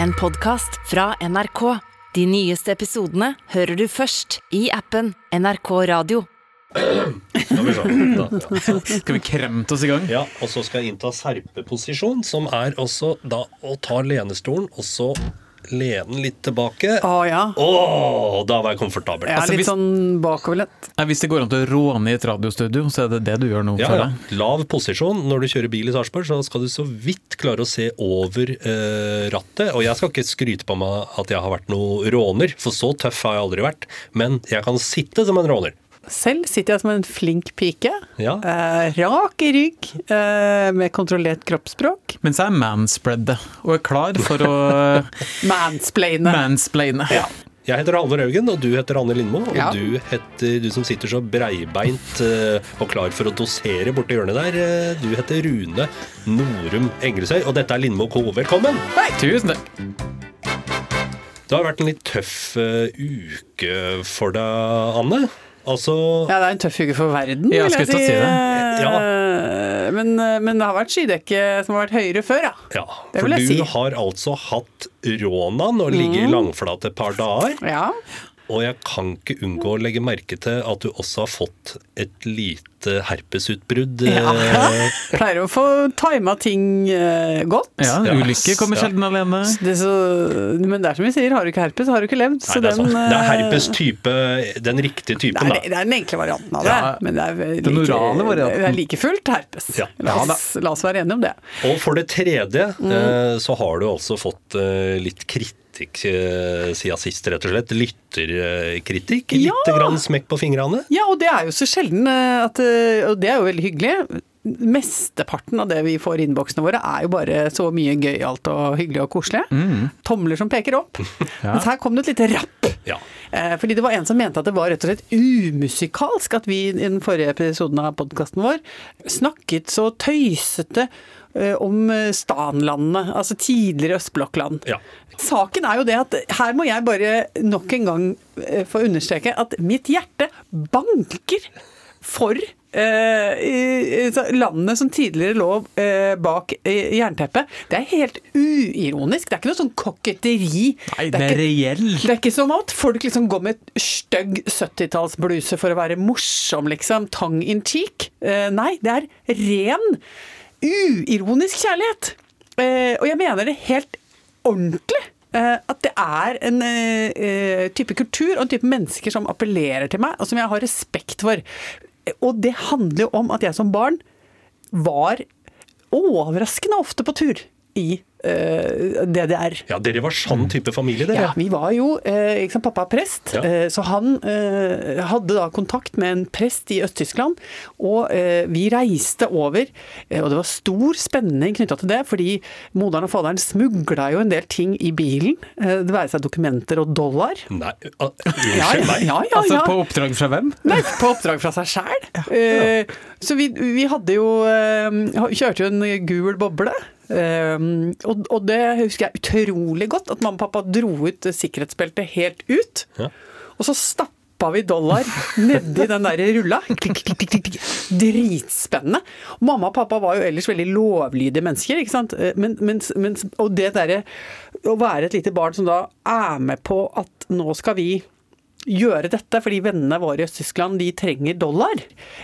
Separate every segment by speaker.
Speaker 1: en podkast fra NRK. De nyeste episodene hører du først i appen NRK Radio.
Speaker 2: Skal vi se. Da.
Speaker 3: Skal vi kremte oss i gang?
Speaker 2: Ja, og så skal jeg innta serpeposisjon, som er også da å ta lenestolen, og så lene litt tilbake.
Speaker 4: Å ja.
Speaker 2: Åh, da var jeg komfortabel.
Speaker 4: Jeg er
Speaker 3: Altså,
Speaker 4: litt
Speaker 3: hvis-
Speaker 4: sånn bakoverlent.
Speaker 3: Hvis det går an til å råne i et radiostudio, så er det det du gjør nå,
Speaker 2: Ja,
Speaker 3: føler
Speaker 2: ja. Lav posisjon. Når du kjører bil i Sarpsborg, så skal du så vidt klare å se over eh, rattet. Og jeg skal ikke skryte på meg at jeg har vært noe råner, for så tøff har jeg aldri vært. Men jeg kan sitte som en råner.
Speaker 4: Selv sitter jeg som en flink pike.
Speaker 2: Ja.
Speaker 4: Eh, rak i rygg, eh, med kontrollert kroppsspråk.
Speaker 3: Mens jeg manspreader og er klar for å
Speaker 4: Mansplaine.
Speaker 3: mansplaine.
Speaker 2: Jeg heter Halvor Haugen, og du heter Anne Lindmo. Og
Speaker 4: Ja.
Speaker 2: du heter, du som sitter så breibeint eh, og klar for å dosere borti hjørnet der, eh, du heter Rune Norum Engelsøy, og dette er Lindmo Co. Velkommen! Hei.
Speaker 3: Tusen takk.
Speaker 2: Det har vært en litt tøff eh, uke for deg, Anne. Altså
Speaker 4: Ja, det er en tøff uke for verden, vil jeg si.
Speaker 3: si det.
Speaker 4: Eh, Men, men det har vært skydekke som har vært høyere før, ja.
Speaker 2: Ja,
Speaker 4: Det
Speaker 2: for
Speaker 4: vil
Speaker 2: du
Speaker 4: jeg si.
Speaker 2: har altså hatt rånan og ligger langflat et par dager.
Speaker 4: Ja.
Speaker 2: Og jeg kan ikke unngå å legge merke til at du også har fått et lite herpesutbrudd.
Speaker 4: ja.
Speaker 2: eh,
Speaker 4: Pleier å få tima ting eh, godt.
Speaker 3: Ja,
Speaker 2: ulykker
Speaker 3: kommer kommer
Speaker 2: Ja.
Speaker 3: sjelden alene.
Speaker 4: Det så, men det er som vi sier, har du ikke herpes, har du ikke levd.
Speaker 2: Nei, det, er
Speaker 4: den,
Speaker 2: det er
Speaker 4: eh,
Speaker 2: herpes type, den riktige
Speaker 4: Det
Speaker 2: typen,
Speaker 4: er,
Speaker 2: da.
Speaker 4: det er den enkle varianten av det,
Speaker 3: Ja,
Speaker 4: men det er like,
Speaker 3: den orale varianten.
Speaker 4: Det er like fullt herpes.
Speaker 2: Ja.
Speaker 4: La, oss, la oss være enige om det.
Speaker 2: Og for det tredje
Speaker 4: Mm.
Speaker 2: så har du altså fått litt litt kritikk eh, siden sist, rett og slett. Lytterkritikk.
Speaker 4: Ja.
Speaker 2: Grann smekk på fingrene.
Speaker 4: Ja, og det er jo så sjelden eh, at eh, Og det er jo veldig hyggelig. Mesteparten av det vi får i innboksene våre, er jo bare så mye gøyalt og hyggelig og koselig. Tomler som peker opp.
Speaker 3: Ja.
Speaker 4: Mens her kom det et lite rapp.
Speaker 2: Ja.
Speaker 4: Eh, Fordi det var en som mente at det var rett og slett umusikalsk at vi i den forrige episoden av podkasten vår snakket så tøysete om eh, stanlandene, altså tidligere østblokkland.
Speaker 2: Ja.
Speaker 4: Saken er jo det at her må jeg bare nok en gang eh, få understreke at mitt hjerte banker for eh, landene som tidligere lå eh, bak eh, jernteppet. Det er helt uironisk. Det er ikke noe sånn koketteri.
Speaker 3: Nei,
Speaker 4: Det
Speaker 3: det
Speaker 4: er
Speaker 3: er
Speaker 4: ikke-
Speaker 3: reell.
Speaker 4: det er ikke som at folk liksom går med stygg 70-tallsbluse for å være morsom, liksom. Tongue in cheek. Eh, nei, det er ren, uironisk kjærlighet. Eh, og jeg mener det helt ordentlig. eh, at det er en eh, type kultur og en type mennesker som appellerer til meg, og som jeg har respekt for. Og det handler jo om at jeg som barn var overraskende ofte på tur i uh, DDR.
Speaker 2: ja, dere var sånn type familie, dere.
Speaker 4: Ja, vi var jo eh, ikke sant, Pappa er prest,
Speaker 2: Ja.
Speaker 4: eh, så han eh, hadde da kontakt med en prest i Øst-Tyskland. Og eh, vi reiste over, eh, og det var stor spenning knytta til det, fordi moderen og faderen smugla jo en del ting i bilen. Eh, det være seg dokumenter og dollar.
Speaker 2: Nei, uh,
Speaker 4: Ja, ja, ja,
Speaker 3: Altså på oppdrag fra hvem?
Speaker 4: Nei, på oppdrag fra seg sjæl. Eh, så vi, vi hadde jo eh, Kjørte jo en gul boble. Eh, og, og det husker jeg utrolig godt, at mamma og pappa dro ut sikkerhetsbeltet helt ut.
Speaker 2: Ja.
Speaker 4: Og så stappa vi dollar nedi den der rulla. Dritspennende. Mamma og pappa var jo ellers veldig lovlydige mennesker, ikke sant. Eh, Men, mens, mens, og det derre å være et lite barn som da er med på at nå skal vi gjøre dette, fordi vennene våre i Øst-Tyskland de trenger dollar.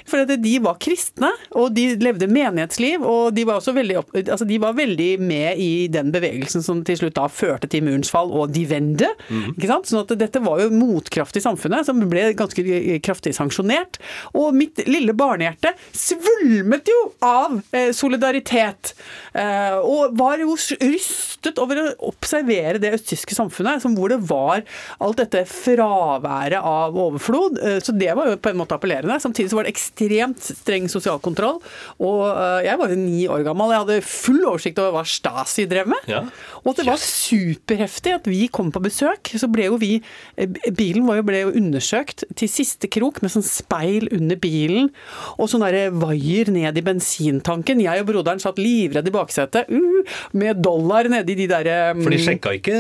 Speaker 4: For at de var kristne, og de levde menighetsliv, og de var veldig, opp, altså de var veldig med i den bevegelsen som til slutt da førte til murens fall og de vende. ikke sant? Sånn at dette var jo motkraft i samfunnet, som ble ganske kraftig sanksjonert. Og mitt lille barnehjerte svulmet jo av eh, solidaritet, eh, og var jo rystet over å observere det østtyske samfunnet, som hvor det var alt dette fraværet av overflod. Eh, Så det var jo på en måte appellerende. Samtidig så var det ekstremt streng sosial kontroll. Og eh, jeg var jo ni år gammel, jeg hadde full oversikt over hva Stasi drev med.
Speaker 2: Ja.
Speaker 4: Og at det var superheftig at vi kom på besøk. Så ble jo vi eh, Bilen var jo, ble jo undersøkt til siste krok med sånn speil under bilen og sånn derre vaier ned i bensintanken. Jeg og broderen satt livredd i baksetet uh, med dollar nedi de derre
Speaker 2: For de sjekka ikke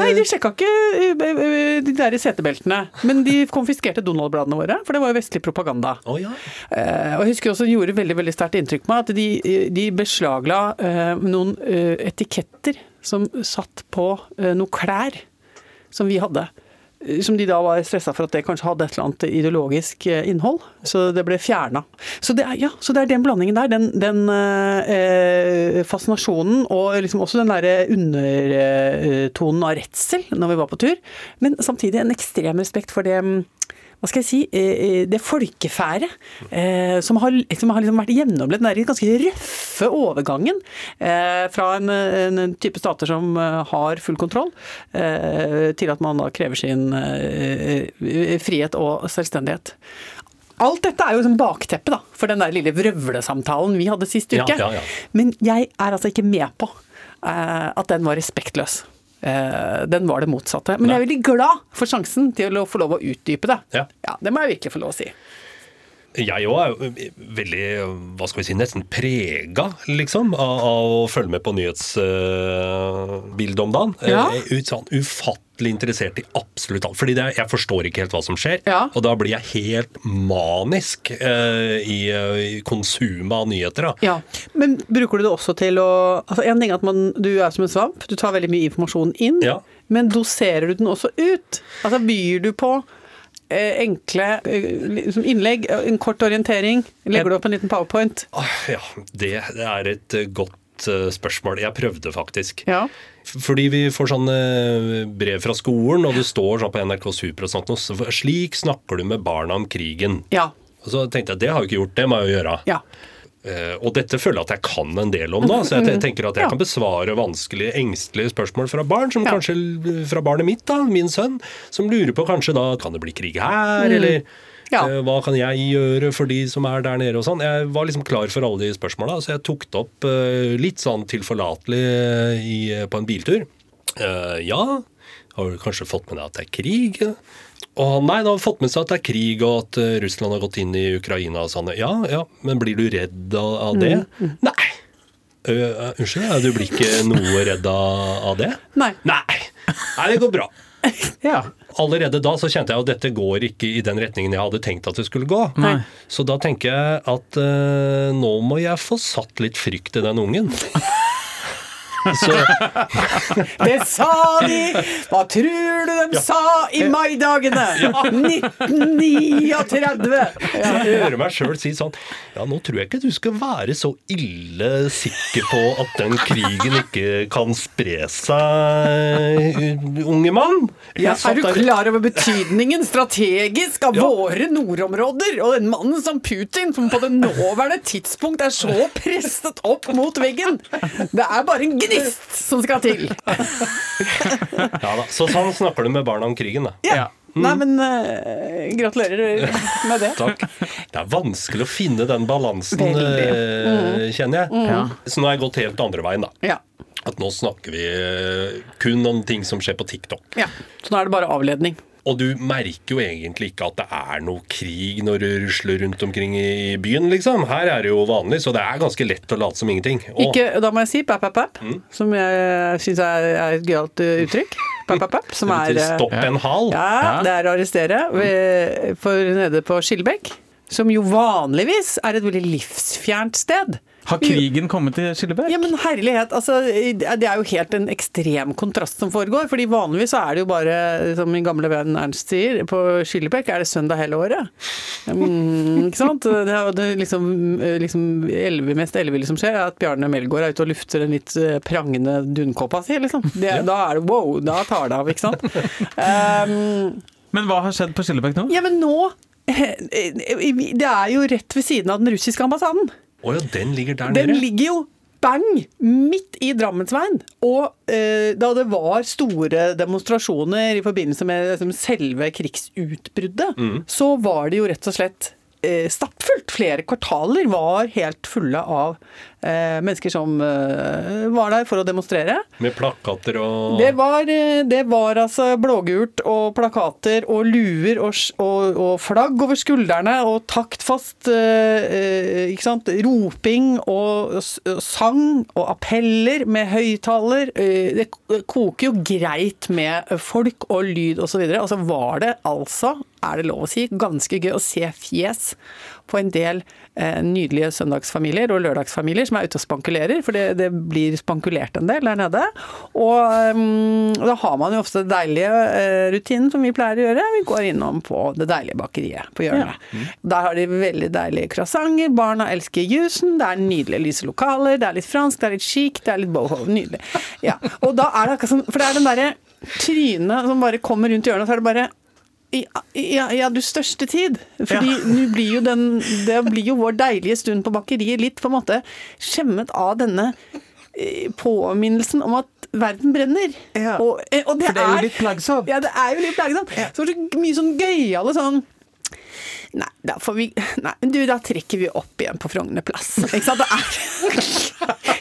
Speaker 4: Nei, de sjekka ikke de der setebeltene. Men de konfiskerte Donald-bladene våre, for det var jo vestlig propaganda.
Speaker 2: Oh, ja.
Speaker 4: Eh, og jeg husker også det gjorde veldig veldig sterkt inntrykk på meg at de, de beslagla eh, noen eh, etiketter som satt på eh, noe klær som vi hadde. Eh, Som de da var stressa for at det kanskje hadde et eller annet ideologisk eh, innhold. Så det ble fjerna. Så ja, så det er den blandingen der. Den, den eh, fascinasjonen og liksom også den derre undertonen av redsel når vi var på tur. Men samtidig en ekstrem respekt for det mm, hva skal jeg si, eh, det folkefære eh, som har, som har liksom vært gjennomlevd den ganske røffe overgangen eh, fra en, en type stater som eh, har full kontroll, eh, til at man da krever sin eh, frihet og selvstendighet. Alt dette er jo som bakteppe da, for den der lille vrøvlesamtalen vi hadde sist uke.
Speaker 2: ja, ja.
Speaker 4: Men jeg er altså ikke med på eh, at den var respektløs. Eh, den var det motsatte. Men jeg er veldig glad for sjansen til å få lov å utdype det.
Speaker 2: Ja.
Speaker 4: det må jeg virkelig få lov å si.
Speaker 2: Jeg òg er jo veldig, hva skal vi si, nesten prega, liksom, av, av å følge med på nyhetsbildet om dagen.
Speaker 4: Ja.
Speaker 2: Uh, ut, sånn, ufattelig interessert i absolutt alt. Fordi det, er- jeg forstår ikke helt hva som skjer.
Speaker 4: Ja.
Speaker 2: Og da blir jeg helt manisk eh, i, eh, i konsumet av nyheter. Da.
Speaker 4: Ja, Men bruker du det også til å altså En ting er at man, du er som en svamp, du tar veldig mye informasjon inn.
Speaker 2: Ja.
Speaker 4: Men doserer du den også ut? Altså Byr du på eh, enkle eh, liksom innlegg, en kort orientering? Legger du opp en liten powerpoint?
Speaker 2: Ja, det, det er et eh, godt eh, spørsmål. Jeg prøvde faktisk.
Speaker 4: Ja.
Speaker 2: Fordi vi får sånne brev fra skolen, og det står sånn på NRK Super og sånt noe, så Slik snakker du med barna om krigen.
Speaker 4: Ja.
Speaker 2: Og så tenkte jeg det har jeg ikke gjort, det må jeg jo gjøre.
Speaker 4: ja.
Speaker 2: Uh, og dette føler jeg at jeg kan en del om, da. Så jeg tenker at jeg
Speaker 4: Ja.
Speaker 2: kan besvare vanskelige, engstelige spørsmål fra barn, som kanskje fra barnet mitt, da, min sønn, som lurer på kanskje da kan det bli krig her, eller
Speaker 4: Mm. Ja.
Speaker 2: eh, hva kan jeg gjøre for de som er der nede og sånn. Jeg var liksom klar for alle de spørsmåla, så jeg tok det opp eh, litt sånn tilforlatelig eh, på en biltur. Ja, har du kanskje fått med deg at det er krig? Og nei, han har fått med seg at det er krig og at Russland har gått inn i Ukraina og sånn. Ja, ja, men blir du redd av, det? Nei. Uh, unnskyld, du blir ikke noe redd av det?
Speaker 4: Nei.
Speaker 2: Nei. Nei, det går bra.
Speaker 3: Ja.
Speaker 2: Allerede da så kjente jeg at dette går ikke i den retningen jeg hadde tenkt at det skulle gå.
Speaker 3: Nei.
Speaker 2: Så da tenker jeg at uh, nå må jeg få satt litt frykt i den ungen. Så
Speaker 4: Det sa de! Hva tror du de sa i maidagene? 1939!
Speaker 2: Ja. jeg hører meg sjøl si sånn Ja, nå tror jeg ikke du skal være så ille sikker på at den krigen ikke kan spre seg, unge mann. Ja,
Speaker 4: er du klar over betydningen strategisk av
Speaker 2: Ja.
Speaker 4: våre nordområder? Og den mannen som Putin, som på det nåværende tidspunkt er så presset opp mot veggen. Det er bare en gnist som skal til.
Speaker 2: Ja da, Så sånn snakker du med barna om krigen, da.
Speaker 3: Ja.
Speaker 4: Nei, men uh, gratulerer med det.
Speaker 2: Takk. Det er vanskelig å finne den balansen, eh, kjenner jeg.
Speaker 3: Ja.
Speaker 2: Så nå har jeg gått helt andre veien, da.
Speaker 4: Ja.
Speaker 2: At nå snakker vi eh, kun om ting som skjer på TikTok.
Speaker 4: ja. Så nå er det bare avledning.
Speaker 2: Og du merker jo egentlig ikke at det er noe krig når du rusler rundt omkring i byen, liksom. Her er det jo vanlig, så det er ganske lett å late som ingenting. Og
Speaker 4: Ikke, da må jeg si pap, pap, pap,
Speaker 2: Mm.
Speaker 4: som jeg syns er, er et gøyalt eh, uttrykk. Pap, pap, pap, som er eh,
Speaker 2: stopp en hal.
Speaker 4: Ja, det er å arrestere ved, for nede på Skillebekk, som jo vanligvis er et veldig livsfjernt sted.
Speaker 3: Har krigen kommet til Skilleberg?
Speaker 4: Ja, men herlighet, altså, det er jo helt en ekstrem kontrast som foregår. fordi vanligvis så er det jo bare, som min gamle venn Ernst sier, på Skillebekk er det søndag hele året. Mm, ikke sant? Det, er- det liksom, liksom elve, mest elleville som skjer, er at Bjarne Melgaard er ute og lufter den litt eh, prangende dunkåpa si, liksom. Det, Da er det wow, da tar det av, ikke sant. Um,
Speaker 3: Men hva har skjedd på Skillebekk nå?
Speaker 4: ja, men nå Det er jo rett ved siden av den russiske ambassaden.
Speaker 2: Å ja, den ligger der
Speaker 4: Den
Speaker 2: nede.
Speaker 4: ligger jo bang midt i Drammensveien. Og eh, da det var store demonstrasjoner i forbindelse med liksom, selve krigsutbruddet, så var det jo rett og slett eh, stappfullt. Flere kvartaler var helt fulle av mennesker som eh, var der for å demonstrere.
Speaker 2: Med plakater og
Speaker 4: Det var, eh, det var altså blågult og plakater og luer og, og, og flagg over skuldrene og taktfast eh, eh, ikke sant? roping og sang og appeller med høyttaler. Eh, Det koker jo greit med folk og lyd osv. Og så altså var det altså, er det lov å si, ganske gøy å se fjes på en del eh, nydelige søndagsfamilier og lørdagsfamilier som er ute og spankulerer, for det, det blir spankulert en del der nede. Og um, da har man jo ofte den deilige eh, rutinen som vi pleier å gjøre. Vi går innom på det deilige bakeriet på hjørnet. Der har de veldig deilige croissanter, barna elsker jusen, det er nydelige lyse lokaler, det er litt fransk, det er litt chic, det er litt boho. Nydelig. Ja. Og da er det akkurat sånn, For det er den derre trynet som bare kommer rundt hjørnet, og så er det bare ja, ja, ja, du største tid. Fordi nå blir den Det blir jo vår deilige stund på bakeriet litt på en måte skjemmet av denne eh, påminnelsen om at verden brenner.
Speaker 3: Ja.
Speaker 4: Og, eh, og det,
Speaker 3: For det er jo litt plagsomt.
Speaker 4: Ja, det er jo litt plagsomt. Så det er så mye sånn gøyale sånn Nei, da får vi Nei, du, da trekker vi opp igjen på Frogner plass. Ikke sant? Det er,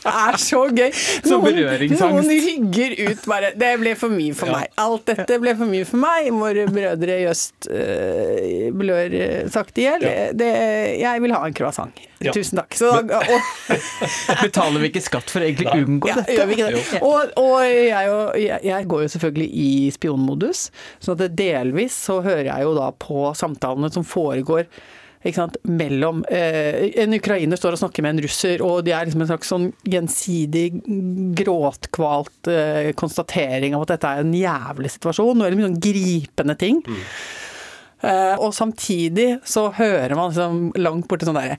Speaker 4: det er så gøy.
Speaker 3: Så berøringsangst.
Speaker 4: noen rygger ut bare Det ble for mye for meg. Alt dette ble for mye for meg. Våre brødre i øst øh, blør øh, sakte i hjel. Jeg vil ha en croissant.
Speaker 2: Ja.
Speaker 4: Tusen takk. Så, og,
Speaker 3: Betaler vi ikke skatt for å egentlig
Speaker 2: Nei.
Speaker 3: unngå
Speaker 4: ja,
Speaker 3: dette?
Speaker 4: gjør vi ikke det? Og, og jeg, jeg, jeg går jo selvfølgelig i spionmodus, så at delvis så hører jeg jo da på samtalene som foregår sant, mellom eh, En ukrainer står og snakker med en russer, og de er liksom en slags sånn gjensidig gråtkvalt eh, konstatering av at dette er en jævlig situasjon, og veldig mye sånn gripende ting. Eh, og samtidig så hører man liksom langt borte sånn derre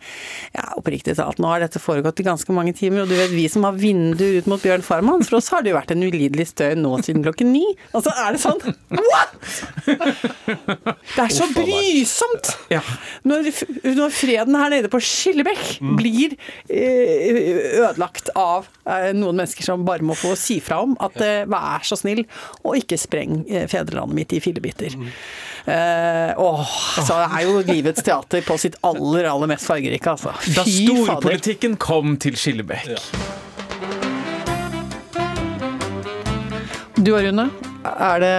Speaker 4: Ja, oppriktig talt, nå har dette foregått i ganske mange timer, og du vet vi som har vindu ut mot Bjørn Farman, for oss har det jo vært en ulidelig støy nå siden klokken ni. Og så er det sånn What?! Det er så brysomt! Når, når freden her nede på Skillebekk blir eh, ødelagt av eh, noen mennesker som bare må få si fra om at eh, vær så snill, og ikke spreng eh, fedrelandet mitt i fillebiter. Eh, åh, så det er jo livets teater på sitt aller, aller mest fargerike, altså.
Speaker 3: Da
Speaker 4: Fy fader.
Speaker 3: storpolitikken kom til Skillebekk.
Speaker 4: Du og Rune, er det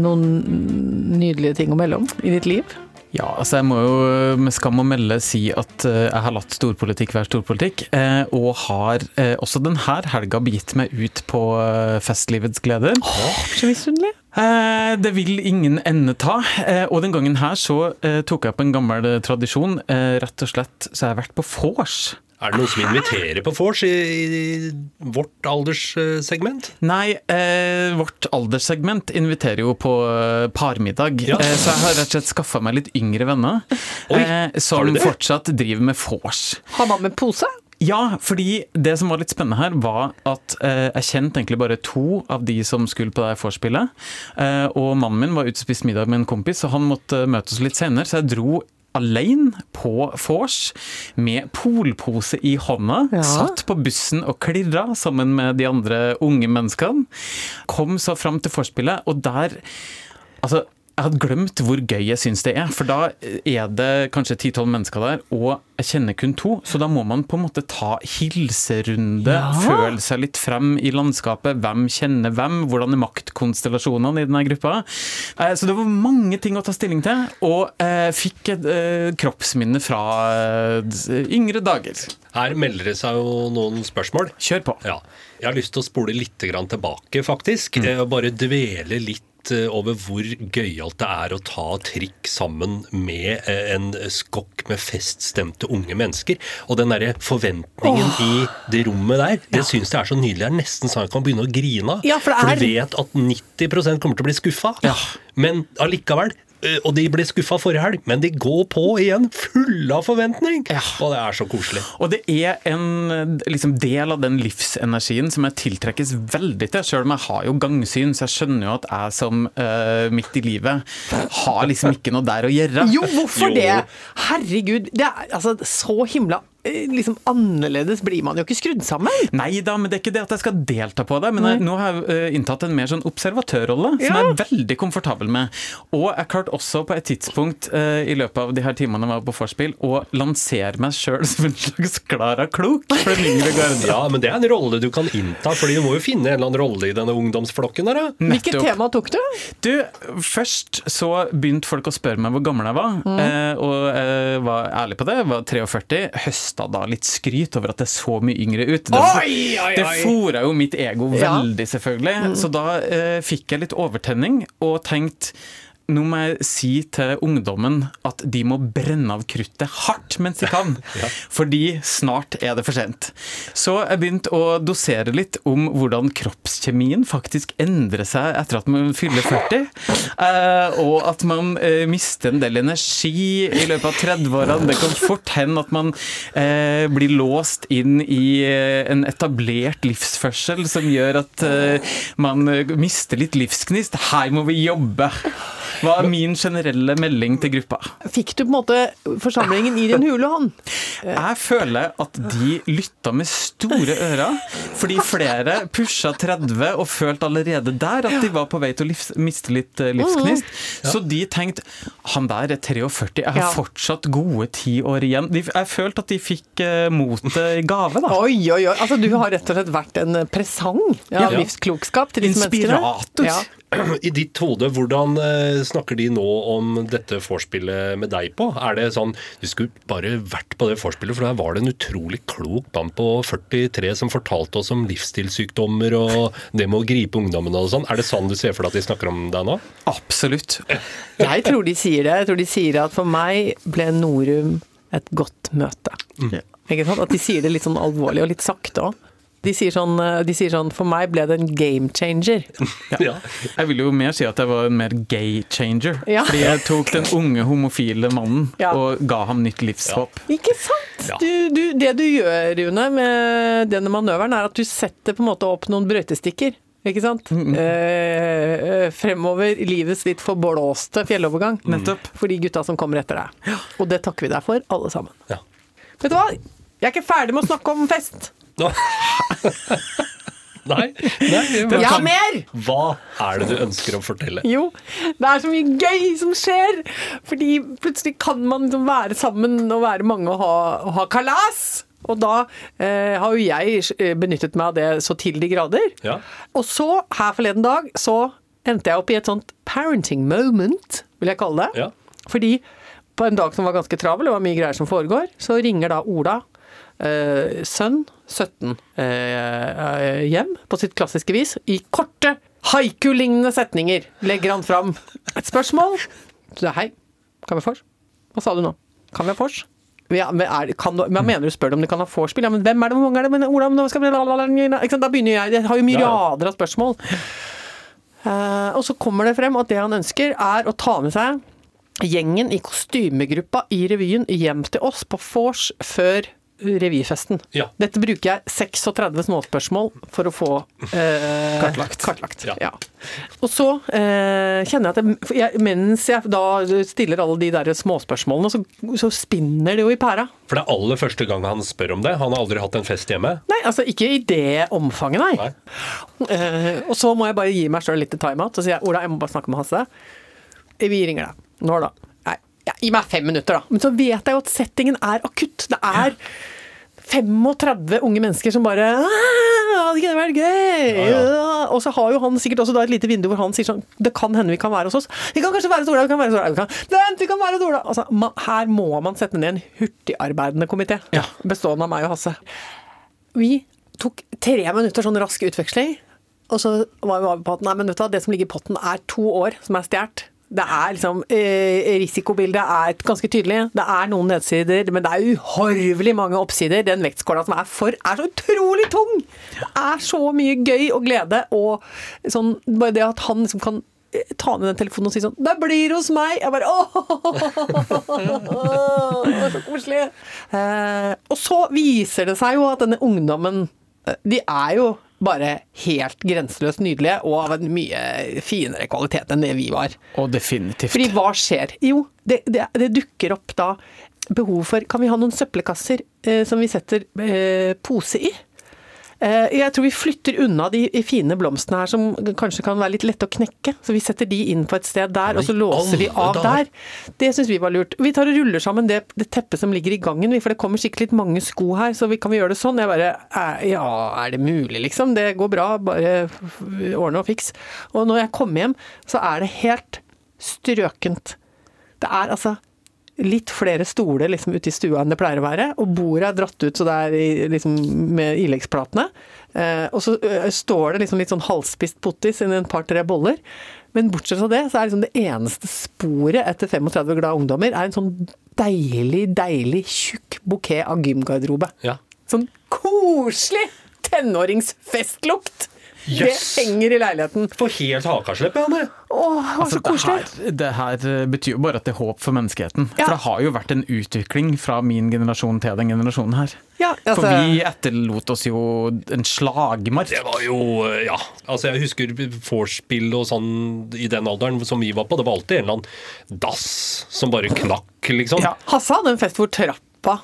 Speaker 4: noen nydelige ting å melde om i ditt liv?
Speaker 3: Ja, altså jeg må jo med skam å melde si at eh, jeg har latt storpolitikk være storpolitikk, eh, og har eh, også denne helga begitt meg ut på eh, festlivets gleder.
Speaker 4: Så misunnelig.
Speaker 3: Eh, det vil ingen ende ta, eh, og den gangen her så eh, tok jeg opp en gammel eh, tradisjon. Eh, rett og slett så jeg har jeg vært på vors.
Speaker 2: Er det noen som inviterer på vors i, i vårt alderssegment?
Speaker 3: Nei, eh, vårt alderssegment inviterer jo på eh, parmiddag.
Speaker 2: Ja.
Speaker 3: Eh, så jeg har rett og slett skaffa meg litt yngre venner
Speaker 2: Oi,
Speaker 3: eh, som
Speaker 2: du
Speaker 3: fortsatt driver med vors.
Speaker 4: Har man med pose?
Speaker 3: Ja, fordi det som var litt spennende her, var at eh, jeg kjente egentlig bare to av de som skulle på det vorspielet. Eh, og mannen min var ute og spiste middag med en kompis, så han måtte møte oss litt senere, så jeg dro alene på vors med polpose i hånda.
Speaker 4: Ja.
Speaker 3: Satt på bussen og klirra sammen med de andre unge menneskene. Kom så fram til vorspielet, og der Altså, jeg hadde glemt hvor gøy jeg syns det er, for da er det kanskje 10-12 mennesker der, og jeg kjenner kun to, så da må man på en måte ta hilserunde,
Speaker 4: Ja.
Speaker 3: føle seg litt frem i landskapet, hvem kjenner hvem, hvordan er maktkonstellasjonene i denne gruppa. Eh, Så det var mange ting å ta stilling til, og eh, fikk et eh, kroppsminne fra yngre dager.
Speaker 2: Her melder det seg jo noen spørsmål.
Speaker 3: Kjør på.
Speaker 2: Ja. Jeg har lyst til å spole litt tilbake, faktisk. Mm. Og bare dvele litt over hvor gøyalt det er å ta trikk sammen med eh, en skokk med feststemte unge mennesker. Og den derre forventningen i det rommet der, det syns jeg er så nydelig. Det er nesten sånn jeg kan begynne å grine av.
Speaker 4: Ja, for det
Speaker 2: du
Speaker 4: er-
Speaker 2: vet at 90% kommer til å bli skuffa. Men allikevel. Eh, Og de ble skuffa forrige helg, men de går på igjen, fulle av forventning!
Speaker 3: Ja.
Speaker 2: Og det er så koselig.
Speaker 3: Og det er en liksom, del av den livsenergien som jeg tiltrekkes veldig til, selv om jeg har jo gangsyn, så jeg skjønner jo at jeg som uh, midt i livet har liksom ikke noe der å gjøre.
Speaker 4: Jo, hvorfor
Speaker 2: Jo.
Speaker 4: det? Herregud, det er altså så himla liksom annerledes blir man jo ikke skrudd sammen.
Speaker 3: Nei da, men det er ikke det at jeg skal delta på det. Men jeg, nå har jeg eh, inntatt en mer sånn observatørrolle, som
Speaker 4: Ja.
Speaker 3: jeg er veldig komfortabel med. Og jeg klarte også på et tidspunkt uh, i løpet av de her timene jeg var på vorspiel, å lansere meg sjøl som en slags Klara Klok for den yngre garde.
Speaker 2: Ja, men det er en rolle du kan innta, fordi du må jo finne en eller annen rolle i denne ungdomsflokken her, da.
Speaker 4: Hvilket tema tok du?
Speaker 3: Du, først så begynte folk å spørre meg hvor gammel jeg var,
Speaker 4: Mm.
Speaker 3: uh, og jeg var ærlig på det. Jeg var 43. Høsta da litt skryt over at det så mye yngre ut. Det,
Speaker 4: Oi, oi,
Speaker 3: det
Speaker 4: oi.
Speaker 3: fora jo mitt ego
Speaker 4: Ja.
Speaker 3: veldig, selvfølgelig. Så da eh, fikk jeg litt overtenning og tenkte nå må jeg si til ungdommen at de må brenne av kruttet hardt mens de kan. Fordi snart er det for sent. Så jeg begynte å dosere litt om hvordan kroppskjemien faktisk endrer seg etter at man fyller 40. Eh, og at man eh, mister en del energi i løpet av 30-årene. Det kan fort hende at man eh, blir låst inn i en etablert livsførsel som gjør at man mister litt livsgnist. Her må vi jobbe. Hva er min generelle melding til gruppa?
Speaker 4: Fikk du på en måte forsamlingen i din hule hånd?
Speaker 3: Jeg føler at de lytta med store ører, fordi flere pusha 30 og følte allerede der at de var på vei til å livs, miste litt eh, livsgnist. Så de tenkte han der er 43, jeg har fortsatt gode ti år igjen. Jeg følte at de fikk uh, motet i gave, da.
Speaker 4: Oi, oi, oi. Altså, du har rett og slett vært en presang av
Speaker 3: Ja.
Speaker 4: livsklokskap til disse menneskene.
Speaker 3: Inspirator.
Speaker 4: Ja.
Speaker 2: I ditt hode, hvordan eh, snakker de nå om dette vorspielet med deg på? Er det sånn Du skulle bare vært på det vorspielet, for der var det en utrolig klok mann på 43 som fortalte oss om livsstilssykdommer og det med å gripe ungdommen og sånn. Er det sånn du ser for deg at de snakker om deg nå?
Speaker 3: Absolutt.
Speaker 4: Jeg tror de sier det. Jeg tror de sier at for meg ble Norum et godt møte. Ikke sant? At de sier det litt sånn alvorlig og litt sakte òg. De sier, sånn, de sier sånn For meg ble det en game changer.
Speaker 2: Ja.
Speaker 3: Jeg vil jo mer si at jeg var en mer gay changer.
Speaker 4: Ja.
Speaker 3: Fordi jeg tok den unge homofile mannen
Speaker 4: Ja.
Speaker 3: og ga ham nytt livshåp.
Speaker 4: Ikke sant? Du, du, det du gjør, Rune, med denne manøveren, er at du setter på en måte opp noen brøytestikker. Ikke sant? Mm. eh, fremover i livets litt forblåste fjellovergang.
Speaker 3: Nettopp.
Speaker 4: For de gutta som kommer etter deg. Og det takker vi deg for, alle sammen.
Speaker 2: Ja.
Speaker 4: Vet du hva? Jeg er ikke ferdig med å snakke om fest.
Speaker 2: Nå. Nei, nei
Speaker 4: Jeg har mer!
Speaker 2: Hva er det du ønsker å fortelle?
Speaker 4: Jo, det er så mye gøy som skjer. Fordi plutselig kan man liksom være sammen og være mange og ha, og ha kalas. Og da eh, har jo jeg eh, benyttet meg av det så til de grader.
Speaker 2: Ja.
Speaker 4: Og så, her forleden dag, så endte jeg opp i et sånt parenting moment, vil jeg kalle det.
Speaker 2: Ja.
Speaker 4: Fordi på en dag som var ganske travel, det var mye greier som foregår, så ringer da Ola, eh, sønn, 17, eh, eh, hjem på sitt klassiske vis. I korte, haiku-lignende setninger legger han fram et spørsmål. Så det er hei, kan vi ha vors? Hva sa du nå? Kan vi ha vors? Ja, men er, kan du, hva mener du? Spør om de kan ha vorspiel? Ja, men hvem er det? Hvor mange er det? Men Ola, nå skal vi? Da begynner jeg. Jeg har jo rader av spørsmål. Eh, og så kommer det frem at det han ønsker, er å ta med seg gjengen i kostymegruppa i revyen hjem til oss på vors før revyfesten.
Speaker 2: Ja.
Speaker 4: Dette bruker jeg 36 småspørsmål for å få eh, kartlagt.
Speaker 2: Ja.
Speaker 4: Ja. Og så eh, kjenner jeg at jeg, jeg, mens jeg da stiller alle de der småspørsmålene, så, så spinner det jo i pæra.
Speaker 2: For det er aller første gang han spør om det. Han har aldri hatt en fest hjemme.
Speaker 4: Nei, altså ikke i det omfanget, nei.
Speaker 2: Nei.
Speaker 4: Eh, og så må jeg bare gi meg sjøl litt timeout. Så sier jeg Ola, jeg må bare snakke med Hasse. Vi ringer deg. Når da? Ja, gi meg fem minutter, da. Men så vet jeg jo at settingen er akutt. Det er 35 unge mennesker som bare «Ah, Hadde ikke det vært gøy?
Speaker 2: Ja,
Speaker 4: Og så har jo han sikkert også da et lite vindu hvor han sier sånn Det kan hende vi kan være hos oss. Vi kan kanskje være hos Ola. Vi kan være hos Ola. Vi kan, Vent, vi kan være hos Ola! Altså, man, her må man sette ned en hurtigarbeidende komité.
Speaker 3: Ja.
Speaker 4: Bestående av meg og Hasse. Vi tok tre minutter sånn rask utveksling, og så var vi på at nei, men vet du hva, det som ligger i potten er to år som er stjålet. Det er liksom eh, Risikobildet er ganske tydelig. Det er noen nedsider, men det er uhorvelig mange oppsider. Den vektskåla som er for, er så utrolig tung! Det er så mye gøy og glede og sånn Bare det at han liksom kan eh, ta ned den telefonen og si sånn 'Det blir hos meg!' Jeg bare åh, det var så koselig. Eh, og så viser det seg jo at denne ungdommen eh, De er jo bare helt grenseløst nydelige, og av en mye finere kvalitet enn det vi var.
Speaker 3: Og definitivt.
Speaker 4: Fordi hva skjer? Jo, det, det, det dukker opp da behov for Kan vi ha noen søppelkasser eh, som vi setter eh, pose i? Eh, jeg tror vi flytter unna de fine blomstene her som kanskje kan være litt lette å knekke. Så vi setter de inn på et sted der, og så låser vi av der. Det syns vi var lurt. Vi tar og ruller sammen det, det teppet som ligger i gangen, for det kommer sikkert litt mange sko her, så vi kan vi gjøre det sånn? Jeg bare eh, Ja, er det mulig, liksom? Det går bra, bare ordne og fiks. Og når jeg kommer hjem, så er det helt strøkent. Det er altså litt flere stoler liksom ute i stua enn det pleier å være, og bordet er dratt ut så det er i- liksom med ileggsplatene. Eh, og så eh, står det liksom litt sånn halvspist pottis inni et par-tre boller. Men bortsett fra det, så er liksom det eneste sporet etter 35 glade ungdommer, er en sånn deilig, deilig tjukk bukett av gymgarderobe.
Speaker 2: Ja.
Speaker 4: Sånn koselig tenåringsfestlukt!
Speaker 2: Yes.
Speaker 4: Det henger i leiligheten.
Speaker 2: Får helt hakaslepp.
Speaker 4: Åh, det
Speaker 3: Altså,
Speaker 4: så
Speaker 3: det, her, det her eh, betyr jo bare at det er håp for menneskeheten.
Speaker 4: Ja.
Speaker 3: For det har jo vært en utvikling fra min generasjon til den generasjonen her.
Speaker 4: Ja, altså-
Speaker 3: For vi etterlot oss jo en slagmark.
Speaker 2: Det var jo Ja. Altså, jeg husker vorspiel og sånn i den alderen som vi var på. Det var alltid en eller annen dass som bare knakk, liksom.
Speaker 3: Ja.
Speaker 4: Hasse hadde en fest hvor trappa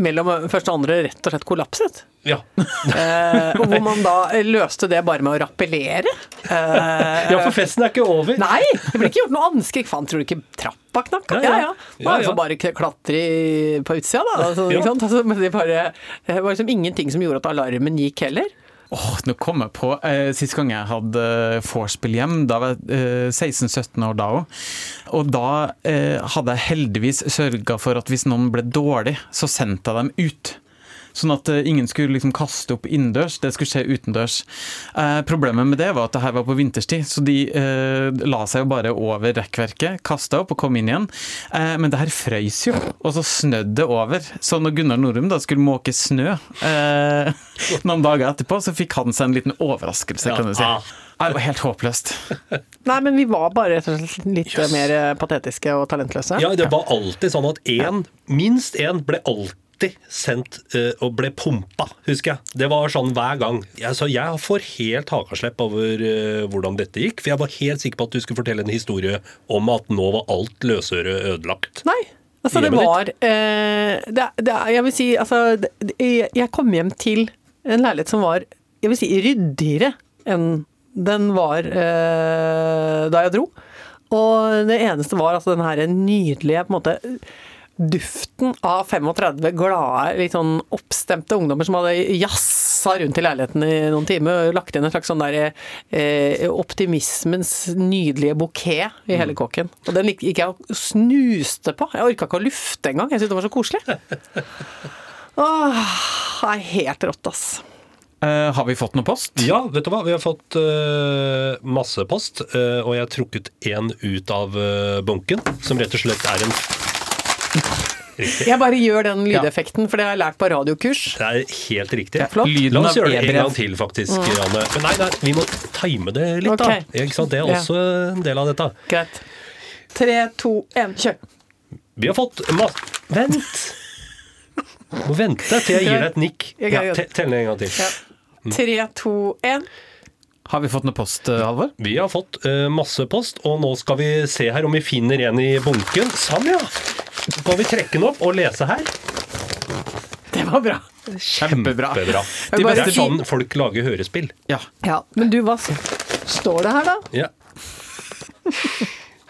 Speaker 4: mellom første og andre rett og slett kollapset.
Speaker 2: Ja.
Speaker 4: Eh, hvor man da løste det bare med å rappellere. Eh,
Speaker 2: ja, for festen er ikke over.
Speaker 4: Nei, det ble ikke gjort noe anskrik. Faen, tror du ikke trappa knakk?
Speaker 2: Ja,
Speaker 4: Ja,
Speaker 2: ja.
Speaker 4: ja. Man får bare klatre på utsida, da. Altså,
Speaker 2: Ja.
Speaker 4: Altså, det var liksom ingenting som gjorde at alarmen gikk heller.
Speaker 3: Åh, nå kom jeg på eh, Sist gang jeg hadde vorspiel hjem, da var jeg eh, 16-17 år da òg. Og da eh, hadde jeg heldigvis sørga for at hvis noen ble dårlig, så sendte jeg dem ut. Sånn at eh, ingen skulle liksom kaste opp innendørs, det skulle skje utendørs. Eh, problemet med det var at det her var på vinterstid, så de eh, la seg jo bare over rekkverket, kasta opp og kom inn igjen. Eh, men det her frøys jo, og så snødde det over. Så når Gunnar Norum da skulle måke snø eh, noen dager etterpå, så fikk han seg en liten overraskelse, kan du si. Det var helt håpløst.
Speaker 4: Nei, men vi var bare rett og slett litt
Speaker 2: yes.
Speaker 4: mer eh, patetiske og talentløse.
Speaker 2: Ja, det var alltid sånn at én, minst én, ble alltid sendt uh, og ble pumpa, husker jeg. Det var sånn hver gang. Jeg, så jeg får helt hakaslepp over uh, hvordan dette gikk. For jeg var helt sikker på at du skulle fortelle en historie om at nå var alt løsøre ødelagt.
Speaker 4: Nei. Altså, det var uh, det, det, Jeg vil si, altså det, jeg- kom hjem til en leilighet som var jeg vil si, ryddigere enn den var da jeg dro. Og det eneste var altså den her nydelige på en måte duften av 35 glade, litt sånn oppstemte ungdommer som hadde jazza rundt i leiligheten i noen timer og lagt inn en slags sånn der eh, optimismens nydelige bukett i hele kåken. Og den gikk jeg og snuste på. Jeg orka ikke å lufte engang. Jeg syntes det var så koselig. Åh, det er helt rått, ass.
Speaker 3: Uh, har vi fått noe post?
Speaker 2: Ja, vet du hva? Vi har fått uh, masse post, Uh, og jeg har trukket én ut av bunken, som rett og slett er en Riktig.
Speaker 4: Jeg bare gjør den lydeffekten, for det har jeg lært på radiokurs.
Speaker 2: Det er helt riktig.
Speaker 4: Flott.
Speaker 3: Lyden
Speaker 2: La oss gjøre det en gang til, faktisk, Anne. Men nei, nei, vi må time det litt,
Speaker 4: okay.
Speaker 2: da. Ikke sant? Det er
Speaker 4: Ja.
Speaker 2: også en del av dette.
Speaker 4: Greit. Tre, to, én, kjør.
Speaker 2: Vi har fått Vent! Du må vente til jeg gir deg et nikk.
Speaker 4: Ja,
Speaker 2: Tell ned en gang til.
Speaker 4: Ja. Tre, to, én.
Speaker 3: Har vi fått noe post, eh, Halvor?
Speaker 2: Vi har fått uh, masse post, og nå skal vi se her om vi finner en i bunken. Sam, ja! Så kan vi trekke den opp og lese her.
Speaker 4: Det var bra.
Speaker 3: Kjempebra.
Speaker 2: Kjempebra. Det er sånn folk lager hørespill.
Speaker 3: Ja.
Speaker 4: Ja, men du, hva står det her, da?
Speaker 2: Ja.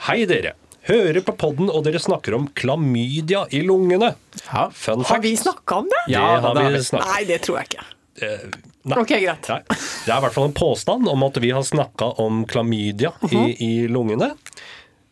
Speaker 2: Hei, dere. Hører på podden, og dere snakker om klamydia i lungene.
Speaker 3: Ja.
Speaker 2: Fun
Speaker 4: Har vi snakka om det?
Speaker 2: Det
Speaker 3: Ja,
Speaker 2: har
Speaker 3: det har
Speaker 2: vi snakket
Speaker 4: Nei, det tror jeg ikke.
Speaker 2: Nei.
Speaker 4: Ok, greit.
Speaker 2: Nei. Det er i hvert fall en påstand om at vi har snakka om klamydia
Speaker 4: Mhm.
Speaker 2: i, i lungene.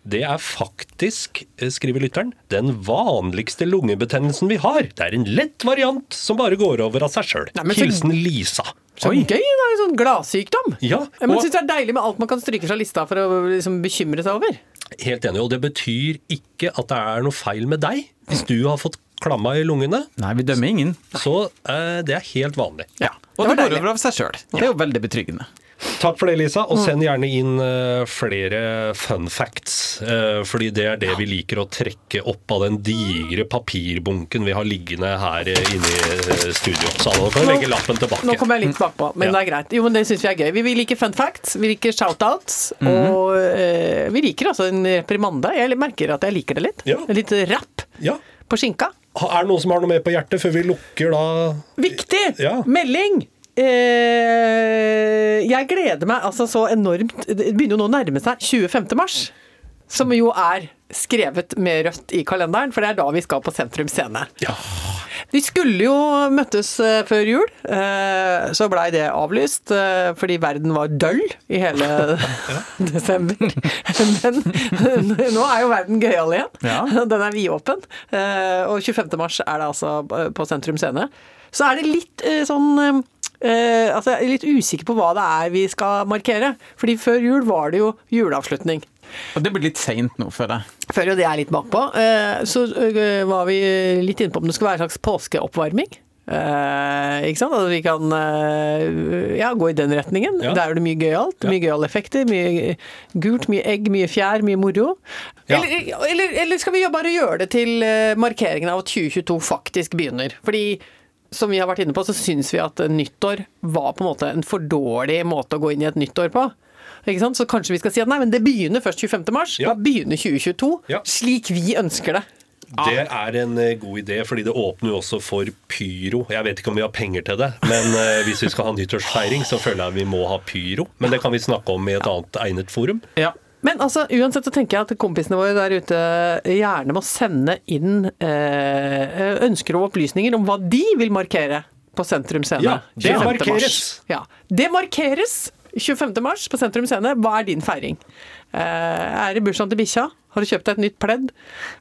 Speaker 2: Det er faktisk, eh, skriver lytteren, den vanligste lungebetennelsen vi har. Det er en lett variant som bare går over av seg sjøl. Hilsen Lisa.
Speaker 4: Så
Speaker 3: Oi.
Speaker 4: gøy! Det er en sånn gladsykdom.
Speaker 2: Ja,
Speaker 4: Men
Speaker 2: og
Speaker 4: jeg syns det er deilig med alt man kan stryke fra lista for å liksom bekymre seg over.
Speaker 2: helt enig. Og det betyr ikke at det er noe feil med deg. Hvis du har fått klamma i lungene,
Speaker 3: Nei, vi dømmer ingen.
Speaker 2: så eh, det er helt vanlig.
Speaker 3: Ja. Og
Speaker 4: Det
Speaker 3: det går
Speaker 4: deilig.
Speaker 3: over av seg sjøl. Det er jo veldig betryggende.
Speaker 2: Takk for det, Lisa. Og send gjerne inn eh, flere fun facts. eh, fordi det er det vi liker å trekke opp av den digre papirbunken vi har liggende her eh, inne i studio. Så nå kan legge lappen tilbake.
Speaker 4: Nå kommer jeg litt bakpå, men
Speaker 2: Ja.
Speaker 4: det er greit. Jo, men Det syns vi er gøy. Vi, liker fun facts, vi liker shoutouts,
Speaker 2: Mhm.
Speaker 4: og eh, vi liker altså en reprimande. Jeg merker at jeg liker det litt.
Speaker 2: Ja.
Speaker 4: Litt rapp
Speaker 2: Ja.
Speaker 4: på skinka.
Speaker 2: Er det noen som har noe mer på hjertet før vi lukker da
Speaker 4: Viktig!
Speaker 2: Ja.
Speaker 4: Melding! Eh, jeg gleder meg altså så enormt Det begynner jo nå å nærme seg 25. mars. Som jo er skrevet med rødt i kalenderen, for det er da vi skal på Sentrum Scene.
Speaker 2: Ja.
Speaker 4: De skulle jo møttes eh, før jul, eh, så blei det avlyst eh, fordi verden var døll i hele desember. Men nå er jo verden gøyal igjen.
Speaker 3: Ja.
Speaker 4: Den er vidåpen. Og 25. mars er det altså på Sentrum Scene. Så er det litt sånn eh, Altså, jeg er litt usikker på hva det er vi skal markere. Fordi før jul var det jo juleavslutning.
Speaker 3: Og det blir litt seint nå, føler jeg.
Speaker 4: Før jo det er litt bakpå. Eh, Så eh, var vi litt inne på om det skulle være en slags påskeoppvarming. Eh, ikke sant? At vi kan eh, ja, gå i den retningen.
Speaker 2: Ja.
Speaker 4: Der er det mye gøyalt. Mye gøyale effekter. Mye gult, mye egg, mye fjær, mye moro.
Speaker 2: Ja.
Speaker 4: Eller, eller, eller skal vi bare gjøre det til eh, markeringen av at 2022 faktisk begynner? Fordi som vi har vært inne på, så syns vi at nyttår var på en måte en for dårlig måte å gå inn i et nyttår på. Ikke sant? Så kanskje vi skal si at nei, men det begynner først 25. mars.
Speaker 2: Ja.
Speaker 4: Da begynner 2022
Speaker 2: Ja.
Speaker 4: slik vi ønsker det.
Speaker 2: Det er en eh, god idé, fordi det åpner jo også for pyro. Jeg vet ikke om vi har penger til det, men eh, hvis vi skal ha nyttårsfeiring, så føler jeg vi må ha pyro. Men det kan vi snakke om i et annet egnet forum.
Speaker 3: Ja.
Speaker 4: Men altså, uansett så tenker jeg at kompisene våre der ute gjerne må sende inn eh, ønsker og opplysninger om hva de vil markere på Sentrum Scene.
Speaker 2: Ja, det markeres.
Speaker 4: Ja, det markeres 25. mars på Sentrum Scene. Hva er din feiring? Eh, er det bursdagen til bikkja? Har du kjøpt deg et nytt pledd?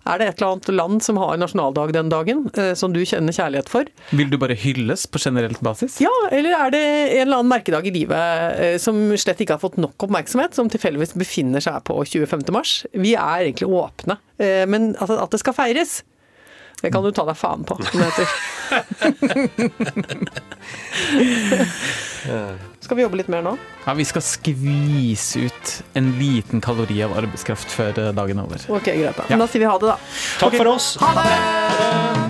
Speaker 4: Er det et eller annet land som har nasjonaldag den dagen, eh, som du kjenner kjærlighet for?
Speaker 3: Vil du bare hylles på generelt basis?
Speaker 4: Ja, eller er det en eller annen merkedag i livet eh, som slett ikke har fått nok oppmerksomhet, som tilfeldigvis befinner seg på 25. mars? Vi er egentlig åpne, men at det skal feires, det kan du ta deg faen på, som det heter. Skal vi jobbe litt mer nå?
Speaker 3: Ja, Vi skal skvise ut en liten kalori av arbeidskraft før eh, dagen er over.
Speaker 4: Ok, greit da. Men da sier vi ha det, da.
Speaker 2: Takk for oss!
Speaker 4: Ha det!